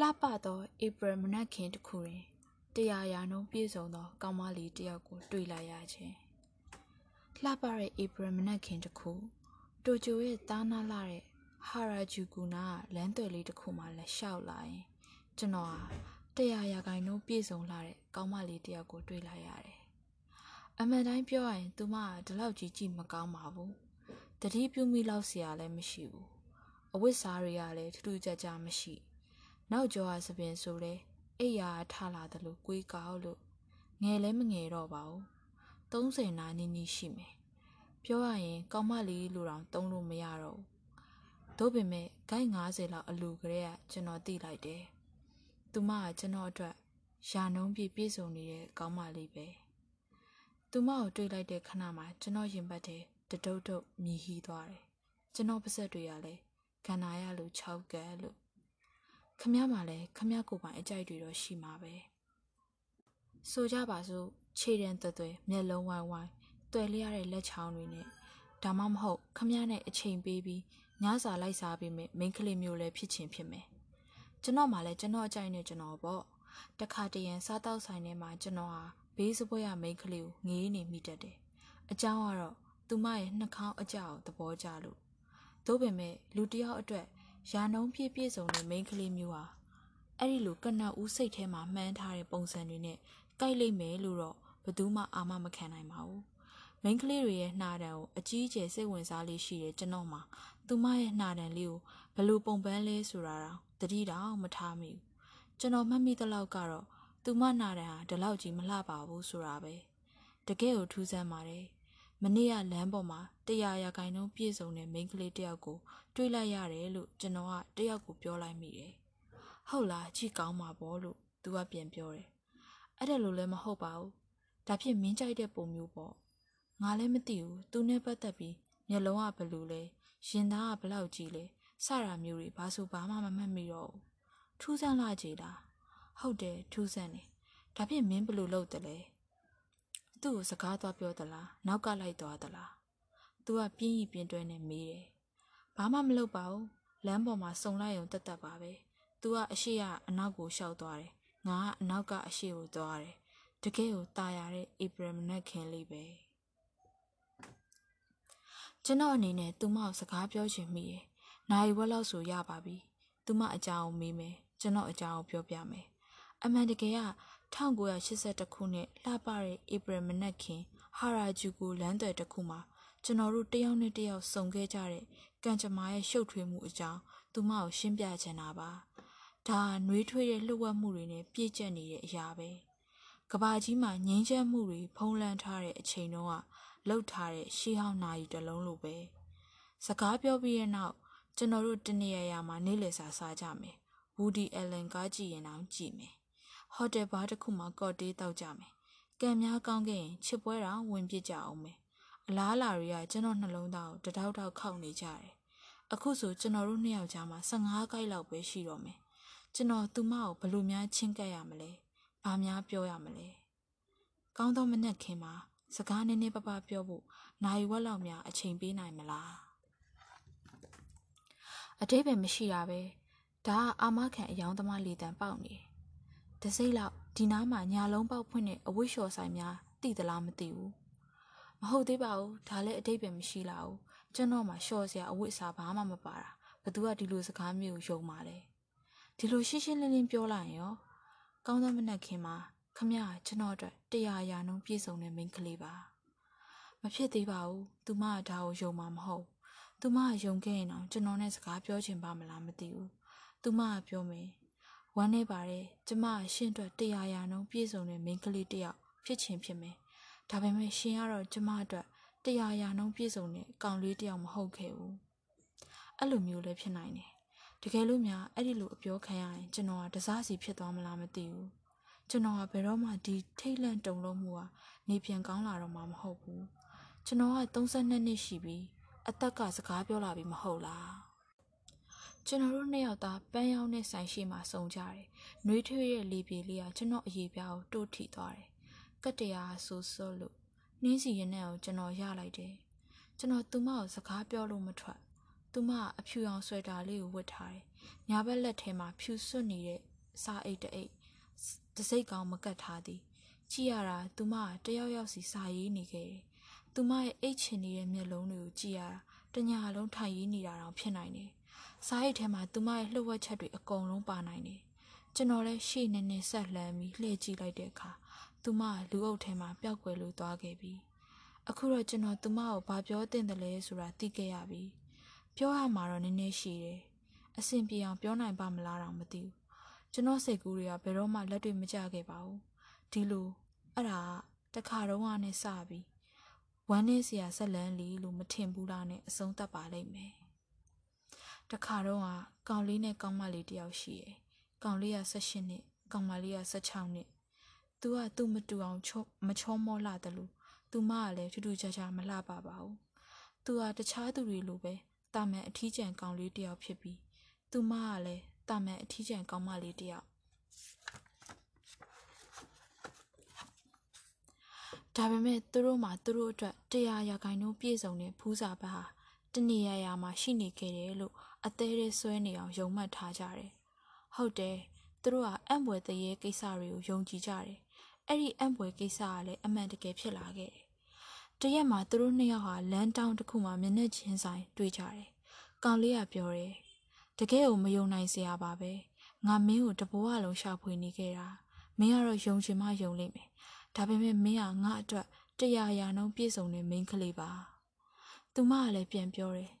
လှပသောဧပြီမနက်ခင်းတစ်ခုတွင်တရားရာနှုံးပြည့်စုံသောကောင်းမလေးတစ်ယောက်ကိုတွေ့လိုက်ရခြင်းလှပတဲ့ဧပြီမနက်ခင်းတစ်ခုတိုကျိုရဲ့တားနာလာတဲ့ဟာရာဂျူကူနာလမ်းသွယ်လေးတစ်ခုမှလက်လျှောက်လာရင်ကျွန်တော်ဟာတရားရာဂိုင်နှုံးပြည့်စုံလာတဲ့ကောင်းမလေးတစ်ယောက်ကိုတွေ့လိုက်ရတယ်အမှန်တိုင်းပြောရရင် သူမကဒီလောက်ကြီးကြည့်မကောင်းပါဘူးတတိပြုမိလောက်เสียလည်းမရှိဘူးအဝတ်စားတွေကလည်းထူးထူးခြားခြားမရှိဘူး နောက်ကျောကသပင်ဆိုလဲအိယာထလာတယ်လို့ကိုွေးကောက်လို့ငယ်လဲမငယ်တော့ပါဘူး30နာနီးနီးရှိမယ်ပြောရရင်ကောင်းမလေးလိုတောင်တုံးလို့မရတော့ဘူးသို့ပေမဲ့ဂိုက်90လောက်အလူကလေးကကျွန်တော်သိလိုက်တယ်သူမကကျွန်တော်အတွက်ယာနှုံးပြည့်ပြည့်စုံနေတဲ့ကောင်းမလေးပဲသူမကိုတွေ့လိုက်တဲ့ခဏမှာကျွန်တော်ရင်ပတ်တဲ့တတုတ်တုတ်မြည်ဟီးသွားတယ်ကျွန်တော်ပါဆက်တွေကလည်းခန္ဓာရလို့၆ကဲလို့ ခမမှလည်းခမကိုပိုင်အကြိုက်တွေတော့ရှိမှာပဲဆိုကြပါစို့ခြေတံသွဲ့သွဲမျက်လုံးဝိုင်းဝိုင်းတွေ့လျရတဲ့လက်ချောင်းတွေနဲ့ဒါမှမဟုတ်ခမနဲ့အချိန်ပေးပြီးညစာလိုက်စားပြီးမိမိန်းကလေးမျိုးလည်းဖြစ်ချင်းဖြစ်မယ်ကျွန်တော်မှလည်းကျွန်တော်အကြိုက်နဲ့ကျွန်တော်ပေါ့တခါတရံစားတောက်ဆိုင်ထဲမှာကျွန်တော်ဟာဘေးစပွဲရမိန်းကလေးကိုငေးနေမိတတ်တယ်အကြောင်းကတော့သူမရဲ့နှာခေါင်းအကြောက်သဘောကျလို့သို့ပေမဲ့လူတယောက်အတွက် ရာနှုံးပြည့်ပြည့်စုံတဲ့မိန်းကလေးမျိုးဟာအဲ့ဒီလိုကနဦးစိတ်ထဲမှာမှန်းထားတဲ့ပုံစံတွေနဲ့ကြိုက်လိမ့်မယ်လို့တော့ဘယ်သူမှအာမမခံနိုင်ပါဘူး။မိန်းကလေးတွေရဲ့နှာတံကိုအကြီးအကျယ်စိတ်ဝင်စားလေးရှိတဲ့ကျွန်တော်မှသူမရဲ့နှာတံလေးကိုဘလို့ပုံပန်းလဲဆိုတာတော့တတိတောင်မထားမိဘူး။ကျွန်တော်မှတ်မိသလောက်ကတော့သူမနှာတံဟာဒီလောက်ကြီးမလှပါဘူးဆိုတာပဲ။တကယ်ကိုထူးဆန်းပါတယ်။ မနေ့ကလမ်းပေါ်မှာတရားရာခိုင်နှုန်းပြည့်စုံတဲ့မိန်းကလေးတယောက်ကိုတွေ့လိုက်ရတယ်လို့ကျွန်တော်ကတယောက်ကိုပြောလိုက်မိတယ်။ဟုတ်လားကြည့်ကောင်းပါဘောလို့သူကပြန်ပြောတယ်။အဲ့ဒါလိုလည်းမဟုတ်ပါဘူး။ဒါဖြစ်မင်းကြိုက်တဲ့ပုံမျိုးပေါ့။ငါလည်းမသိဘူး။သူနဲ့ပတ်သက်ပြီးမျက်လုံးကဘလူလဲ။ရင်သားကဘလောက်ကြီးလဲ။စတာမျိုးတွေဘာဆိုဘာမှမမှတ်မိတော့ဘူး။ထူးဆန်းလာကြည်လား။ဟုတ်တယ်ထူးဆန်းတယ်။ဒါဖြစ်မင်းဘလို့လုပ်တယ်လဲ။ သူ့ကိုစကားသွားပြောသလားနောက်ကလိုက်သွားသလားသူကပြင်းရီပြင်းတွဲနဲ့မေးတယ်ဘာမှမလုပ်ပါဘူးလမ်းပေါ်မှာစုံလိုက်ရုံတက်တက်ပါပဲသူကအရှိကအနောက်ကိုရှောက်သွားတယ်ငါကအနောက်ကအရှိကိုသွားတယ်တကယ်ကိုตายရတဲ့ဧပြီမနက်ခင်းလေးပဲကျွန်တော်အနေနဲ့သူမကိုစကားပြောချင်မိတယ်နိုင်ဝက်လောက်ဆိုရပါပြီသူမအကြောင်းမေးမယ်ကျွန်တော်အကြောင်းပြောပြမယ်အမှန်တကယ်က 1982ခုနှစ်လှပတဲ့ဧပြီမနက်ခင်းဟာရာဂျူကိုလမ်းသွယ်တစ်ခုမှာကျွန်တော်တို့တယောက်နဲ့တယောက်ဆုံခဲ့ကြတဲ့ကံကြမ္မာရဲ့ရှုပ်ထွေးမှုအကြောင်းသူမကိုရှင်းပြချင်တာပါဒါနှွေးထွေးတဲ့လှုပ်ဝက်မှုတွေနဲ့ပြည့်ကျက်နေတဲ့အရာပဲကဘာကြီးမှာငင်းချက်မှုတွေဖုံးလန်းထားတဲ့အချိန်တုန်းကလှုပ်ထားတဲ့ရှေးဟောင်းနာရီတစ်လုံးလိုပဲစကားပြောပြီးတဲ့နောက်ကျွန်တော်တို့တနေရာရာမှာနေလည်စာစားကြမယ်ဝူဒီအလန်ကားကြည့်ရင်တော့ကြည့်မယ် ဟိုတယ်ဘားတစ်ခုမှာကော့တေးတောက်ကြမယ်။ကံများကောင်းခဲ့ရင်ချစ်ပွဲတော်ဝင်ပြစ်ကြအောင်မယ်။အလားအလာတွေကကျွန်တော်နှလုံးသားကိုတတောက်တောက်ခောက်နေကြတယ်။အခုဆိုကျွန်တော်တို့နှစ်ယောက်ကြားမှာ15ခိုက်လောက်ပဲရှိတော့မယ်။ကျွန်တော်သူမကိုဘလို့များချင်းကပ်ရမလဲ။ဘာများပြောရမလဲ။ကောင်းသောမနက်ခင်းမှာစကားနည်းနည်းပပပြောဖို့နိုင်ဝက်လောက်များအချိန်ပေးနိုင်မလား။အတိတ်ပဲမရှိတာပဲ။ဒါကအာမခံအယောင်သမားလေတံပေါက်နေ။တ စိမ့်လောက်ဒီနားမှာညာလုံးပေါက်ဖွင့်တဲ့အဝိလျှော်ဆိုင်များသိသလားမသိဘူးမဟုတ်သေးပါဘူးဒါလည်းအတိတ်ပဲမရှိလာဘူးကျွန်တော်မှလျှော်စရာအဝိအစားဘာမှမပါတာဘသူကဒီလိုစကားမျိုးယုံပါလဲဒီလိုရှင်းရှင်းလင်းလင်းပြောလိုက်ရင်ရောကောင်းသောမနက်ခင်းမှာခမရကျွန်တော်အတွက်တရားရာနှုံးပြည့်စုံတဲ့မိန်းကလေးပါမဖြစ်သေးပါဘူးသူမကဒါကိုယုံမှာမဟုတ်သူမကယုံခဲ့ရင်တော့ကျွန်တော်နဲ့စကားပြောချင်ပါမလားမသိဘူးသူမကပြောမယ် ဝမ်းနေပါတယ်ကျမအရှင်အတွက်တရားရာနှုံးပြည့်စုံတဲ့မိန်းကလေးတစ်ယောက်ဖြစ်ချင်ဖြစ်မယ်ဒါပေမဲ့ရှင်ကတော့ကျမအတွက်တရားရာနှုံးပြည့်စုံတဲ့ကောင်လေးတစ်ယောက်မဟုတ်ခဲ့ဘူးအဲ့လိုမျိုးလည်းဖြစ်နိုင်တယ်တကယ်လို့များအဲ့ဒီလိုအပြောခံရရင်ကျွန်တော်ကတစားစီဖြစ်သွားမလားမသိဘူးကျွန်တော်ကဘယ်တော့မှဒီထိတ်လန့်တုန်လုံးမှုကနေပြန်ကောင်းလာတော့မှမဟုတ်ဘူးကျွန်တော်က32နှစ်ရှိပြီအသက်ကစကားပြောလာပြီမဟုတ်လား ကျွန်တော်တို့နှစ်ယောက်သားပန်းရောင်းတဲ့ဆိုင်ရှိမှစုံကြတယ်။နှွေးထွေးရဲ့လေပြေလေးကကျွန်တော်အရေးပြားကိုတိုးထိသွားတယ်။ကတ်တရားဆူဆွလို့နှင်းစီရင်နဲ့ကိုကျွန်တော်ရလိုက်တယ်။ကျွန်တော်သူမကိုစကားပြောလို့မထွက်သူမအဖြူအောင်ဆွဲတာလေးကိုဝတ်ထားတယ်။ညာဘက်လက်ထဲမှာဖြူစွတ်နေတဲ့စားအိတ်တအိတ်တစိတ်ကောင်မကတ်ထားသည်။ကြည့်ရတာသူမတယောက်ယောက်စီစာရေးနေခဲ့တယ်။သူမရဲ့အိတ်ချင်နေတဲ့မျက်လုံးတွေကိုကြည့်ရတာတညာလုံးထိုင်ရေးနေတာတောင်ဖြစ်နိုင်တယ်။ စားအိတ်ထဲမှာသူမရဲ့လှုပ်ဝက်ချက်တွေအကုန်လုံးပါနိုင်တယ်။ကျွန်တော်လည်းရှေ့နေနေဆက်လှမ်းပြီးလှည့်ကြည့်လိုက်တဲ့အခါသူမလူအုပ်ထဲမှာပျောက်ကွယ်လို့သွားခဲ့ပြီ။အခုတော့ကျွန်တော်သူမကိုဘာပြောတင်တယ်လဲဆိုတာသိခဲ့ရပြီ။ပြောရမှာတော့နည်းနည်းရှိတယ်အဆင်ပြေအောင်ပြောနိုင်ပါမလားတော့မသိဘူးကျွန်တော်စိတ်ကူးတွေကဘယ်တော့မှလက်တွေ့မကျခဲ့ပါဘူးဒီလိုအဲ့ဒါတခါတော့ကနေစပြီးဝမ်းနေစရာဆက်လန်းလီလို့မထင်ဘူးလားနဲ့အဆုံးသတ်ပါလိမ့်မယ် တခါတော့ကကောင်လေးနဲ့ကောင်မလေးတယောက်ရှိတယ်ကောင်လေးက18နှစ်ကောင်မလေးက16နှစ်သူကသူ့မတူအောင်ချုံမချောမောလှတယ်လို့သူမကလည်းထူးထူးခြားခြားမလှပါပါဘူးသူကတခြားသူတွေလိုပဲတာမန်အထီးကျန်ကောင်လေးတယောက်ဖြစ်ပြီးသူမကလည်းတာမန်အထီးကျန်ကောင်မလေးတယောက်ဒါပေမဲ့သူတို့မှသူတို့အတွက်တရားရာခိုင်နှုန်းပြည့်စုံတဲ့ဖူးစာဘတ်ဟာတနေရာရာမှာရှိနေခဲ့တယ်လို့ အသေးသေးဆွဲနေအောင်ယုံမှတ်ထားကြတယ်။ဟုတ်တယ်သူတို့ကအံ့ဘွယ်တရေကိစ္စတွေကိုယုံကြည်ကြတယ်။အဲ့ဒီအံ့ဘွယ်ကိစ္စကလည်းအမှန်တကယ်ဖြစ်လာခဲ့တယ်တရက်မှာသူတို့နှစ်ယောက်ဟာလမ်းတောင်းတစ်ခုမှာမျက်နှာချင်းဆိုင်တွေ့ကြတယ်။ကောင်လေးကပြောတယ်။တကယ်ကိုမယုံနိုင်စရာပါပဲ။ငါမင်းကိုတဘဝလုံးရှာဖွေနေခဲ့တာ။မင်းကတော့ယုံချင်မှယုံလိမ့်မယ်။ဒါပေမဲ့မင်းကငါအတွက်တရားရာနှုန်းပြည့်စုံတဲ့မိန်းကလေးပါ။သူမကလည်းပြန်ပြောတယ်။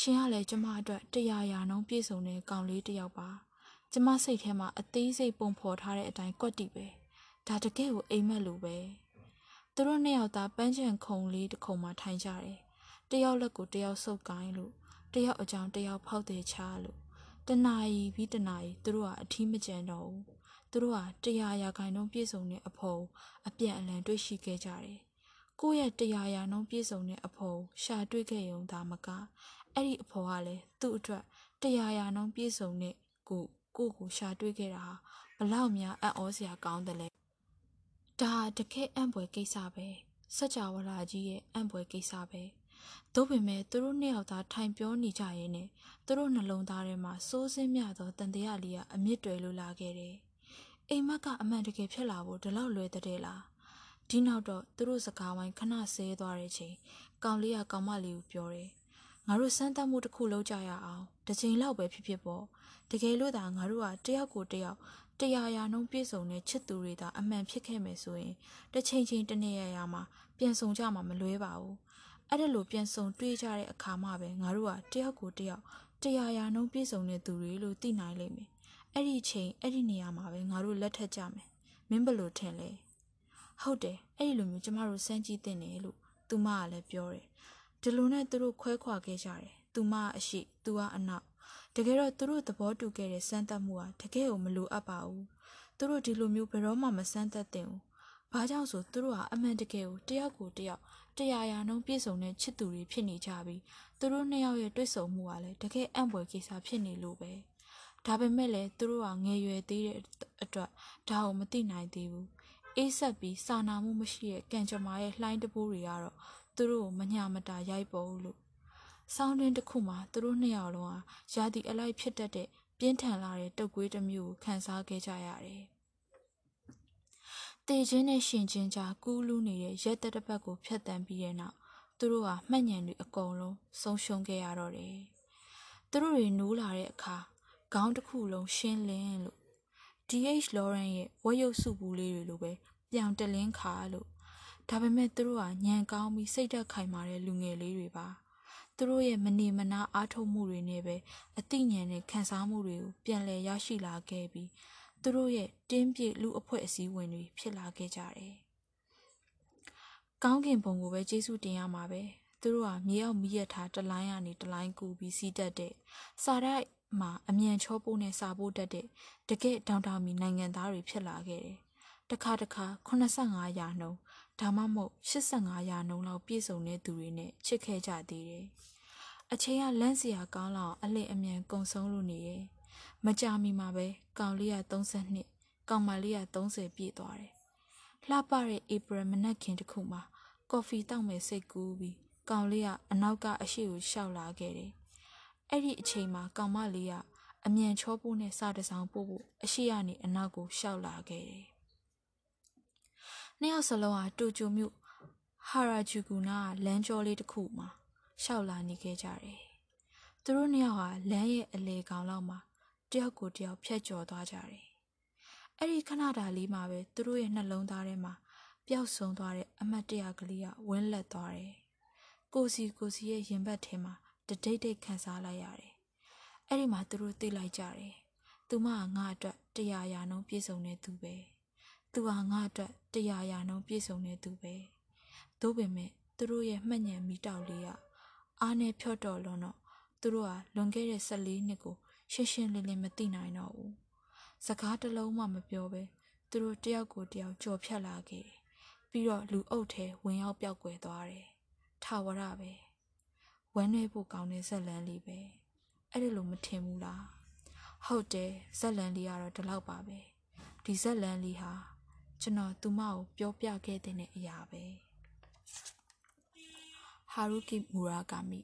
ရှင်ကလည်းကျမအတွက်တရားရာနှုန်းပြည့်စုံတဲ့ကောင်လေးတစ်ယောက်ပါ။ကျမစိတ်ထဲမှာအသေးစိတ်ပုံဖော်ထားတဲ့အတိုင်းကွက်တီပဲ။ဒါတကယ်ကိုအိမ်မက်လိုပဲ။သူတို့နှစ်ယောက်သားပန်းချံခုံလေးတစ်ခုံမှာထိုင်ကြတယ်။တယောက်လက်ကိုတယောက်ဆုပ်ကိုင်းလို့တယောက်အကြောင်းတယောက်ဖောက်တယ်ချလို့တနာရီပြီးတနာရီသူတို့ကအထီးမကျန်တော့ဘူး။သူတို့ကတရားရာခိုင်နှုန်းပြည့်စုံတဲ့အဖို့အပြန်အလှန်တွေ့ရှိခဲ့ကြတယ်။ကိုယ့်ရဲ့တရားရာနှုန်းပြည့်စုံတဲ့အဖို့ရှာတွေ့ခဲ့ရုံသာမက အဲ့ဒီအဖို့ကလည်းသူ့အတွက်တရားရာနှုန်းပြည့်စုံတဲ့ကိုကိုကိုရှာတွေ့ခဲ့တာဘလောက်များအံ့ဩစရာကောင်းတယ်လဲဒါတကယ်အံ့ဖွယ်ကိစ္စပဲစัจ java လာကြီးရဲ့အံ့ဖွယ်ကိစ္စပဲသို့ပေမဲ့သူတို့နှစ်ယောက်သားထိုင်ပြောနေကြရင်နဲ့သူတို့နှလုံးသားထဲမှာစိုးစင်းမြသောတန်တရားလေးကအမြင့်တွယ်လိုလာခဲ့တယ်အိမ်မက်ကအမှန်တကယ်ဖြစ်လာဖို့ဒီလောက်လွယ်တဲ့လားဒီနောက်တော့သူတို့စကားဝိုင်းခဏဆဲသွားတဲ့ချိန်ကောင်လေးကကောင်မလေးကိုပြောတယ် ငါတို့စမ်းသပ်မှုတစ်ခုလုပ်ကြရအောင်တစ်ချိန်လောက်ပဲဖြစ်ဖြစ်ပေါ့တကယ်လို့သာငါတို့ကတယောက်ကိုတယောက်တရားရာနှုံးပြည့်စုံတဲ့ချစ်သူတွေသာအမှန်ဖြစ်ခဲ့မယ်ဆိုရင်တစ်ချိန်ချင်းတနေ့ရရာမှာပြန်ဆုံကြမှာမလွဲပါဘူးအဲ့ဒါလိုပြန်ဆုံတွေ့ကြတဲ့အခါမှပဲငါတို့ကတယောက်ကိုတယောက်တရားရာနှုံးပြည့်စုံတဲ့သူတွေလို့သိနိုင်လိမ့်မယ်အဲ့ဒီချိန်အဲ့ဒီနေရာမှာပဲငါတို့လက်ထက်ကြမယ်မင်းဘလို့ထင်လဲဟုတ်တယ်အဲ့ဒီလိုမျိုးကျမတို့စမ်းကြည့်တင်တယ်လို့သူမကလည်းပြောတယ် ဒီလိုနဲ့သူတို့ခွဲခွာခဲ့ကြတယ်သူမအရှိသူကအနောက်တကယ်တော့သူတို့သဘောတူခဲ့တဲ့စမ်းသပ်မှုဟာတကယ်ကိုမလိုအပ်ပါဘူးသူတို့ဒီလိုမျိုးဘယ်တော့မှမစမ်းသပ်သင့်ဘူးဘာကြောင့်ဆိုသူတို့ဟာအမှန်တကယ်ကိုတယောက်ကိုတယောက်တရားရာနှုံးပြည့်စုံတဲ့ချစ်သူတွေဖြစ်နေကြပြီးသူတို့နှစ်ယောက်ရဲ့တွေ့ဆုံမှုကလည်းတကယ်အံ့ဖွယ်ကိစ္စဖြစ်နေလို့ပဲဒါပေမဲ့လည်းသူတို့ကငယ်ရွယ်သေးတဲ့အတွက်ဒါကိုမသိနိုင်သေးဘူးအေးဆက်ပြီးစာနာမှုမရှိတဲ့ကံကြမ္မာရဲ့လှိုင်းတပိုးတွေကတော့ သူတို့ကိုမညာမတာရိုက်ပေါ်လို့ဆောင်းတွင်းတစ်ခုမှာသူတို့နှစ်ယောက်လုံးဟာရာသီအလိုက်ဖြစ်တတ်တဲ့ပြင်းထန်လာတဲ့တုပ်ကွေးတစ်မျိုးကိုခံစားခဲ့ကြရတယ်။တေချင်းနဲ့ရှင်ချင်းကြားကူးလူးနေတဲ့ရက်သက်တစ်ပတ်ကိုဖျက်တမ်းပြီးတဲ့နောက်သူတို့ဟာမှတ်ဉဏ်တွေအကုန်လုံးဆုံးရှုံးခဲ့ရတော့တယ်။သူတို့တွေနိုးလာတဲ့အခါခေါင်းတစ်ခုလုံးရှင်းလင်းလို့ DH Lauren ရဲ့ဝက်ရုပ်စုပူလေးတွေလိုပဲပြောင်တလင်းခါလို့ ဒါပေမဲ့သူတို့ဟာညံကောင်းပြီးစိတ်သက်ခိုင်မာတဲ့လူငယ်လေးတွေပါ။သူတို့ရဲ့မနေမနာအားထုတ်မှုတွေနဲ့ပဲအသိဉာဏ်နဲ့ခံစားမှုတွေကိုပြန်လည်ရရှိလာခဲ့ပြီးသူတို့ရဲ့တင်းပြည့်လူအဖွဲ့အစည်းဝင်တွေဖြစ်လာခဲ့ကြတယ်။ကောင်းကင်ဘုံကိုပဲကျေးဇူးတင်ရမှာပဲ။သူတို့ဟာမြေအောက်မိရထားတလိုင်းကနေတလိုင်းကူပြီးစီးတက်တဲ့စာရိုက်မှာအမြန်ချောပိုးနဲ့စာပိုးတက်တဲ့တကယ့်တောင်တောင်မီနိုင်ငံသားတွေဖြစ်လာခဲ့တယ်။တခါတခါ85ရာနှုန်း ဒါမှမဟုတ်85ရာနှုန်းလောက်ပြည့်စုံတဲ့သူတွေနဲ့ချစ်ခဲ့ကြသေးတယ်။အချိန်ကလန့်စရာကောင်းလောက်အလစ်အမြန်ကုံဆုံးလို့နေရဲ့။မကြမီမှာပဲကောင်လေးက32ကောင်မလေးက30ပြည့်သွားတယ်။လှပတဲ့ဧပြီမနက်ခင်းတစ်ခုမှာကော်ဖီတောက်မယ်စိတ်ကူးပြီးကောင်လေးကအနောက်ကအရှိကိုရှောက်လာခဲ့တယ်။အဲ့ဒီအချိန်မှာကောင်မလေးကအမြန်ချောပိုးနဲ့စာတစောင်ပို့ဖို့အရှိကနေအနောက်ကိုရှောက်လာခဲ့တယ်။ နှစ်ယောက်စလုံးဟာတိုကျိုမြို့ဟာရာဂျူကူနာလမ်းကျောလေးတစ်ခုမှာရှောက်လာနေခဲ့ကြတယ်။သူတို့နှစ်ယောက်ဟာလမ်းရဲ့အလေကောင်လောက်မှာတယောက်ကိုတယောက်ဖြတ်ကျော်သွားကြတယ်။အဲ့ဒီခဏတာလေးမှာပဲသူတို့ရဲ့နှလုံးသားထဲမှာပျောက်ဆုံးသွားတဲ့အမတ်တရကလေးကဝင်းလက်သွားတယ်။ကိုစီကိုစီရဲ့ရင်ဘတ်ထဲမှာတဒိတ်ဒိတ်ခံစားလိုက်ရတယ်။အဲ့ဒီမှာသူတို့သိလိုက်ကြတယ်။သူမကငါအတွက်တရားရာနှုံးပြည့်စုံနေသူပဲ။ သူဟာငါအတွက်တရားရာနှုံးပြည့်စုံနေသူပဲ။သို့ပေမဲ့သူတို့ရဲ့မှတ်ဉဏ်မိတောက်လေးကအားနဲ့ဖြော့တော်လွန်းတော့သူတို့ဟာလွန်ခဲ့တဲ့14နှစ်ကိုရှင်းရှင်းလင်းလင်းမသိနိုင်တော့ဘူး။စကားတစ်လုံးမှမပြောဘဲသူတို့တယောက်ကိုတယောက်ကြော်ဖြတ်လာခဲ့တယ်။ပြီးတော့လူအုပ်ထဲဝင်ရောက်ပြောက်ကွယ်သွားတယ်။ထာဝရပဲ။ဝမ်းနည်းဖို့ကောင်းတဲ့ဇက်လန်းလေးပဲ။အဲ့ဒီလိုမထင်ဘူးလား။ဟုတ်တယ်ဇက်လန်းလေးကတော့ဒီလောက်ပါပဲ။ဒီဇက်လန်းလေးဟာ ကျွန်တော်သူမကိုပြောပြခဲ့တဲ့အရာပဲ။ဟာရုကိမူရာဂါမိ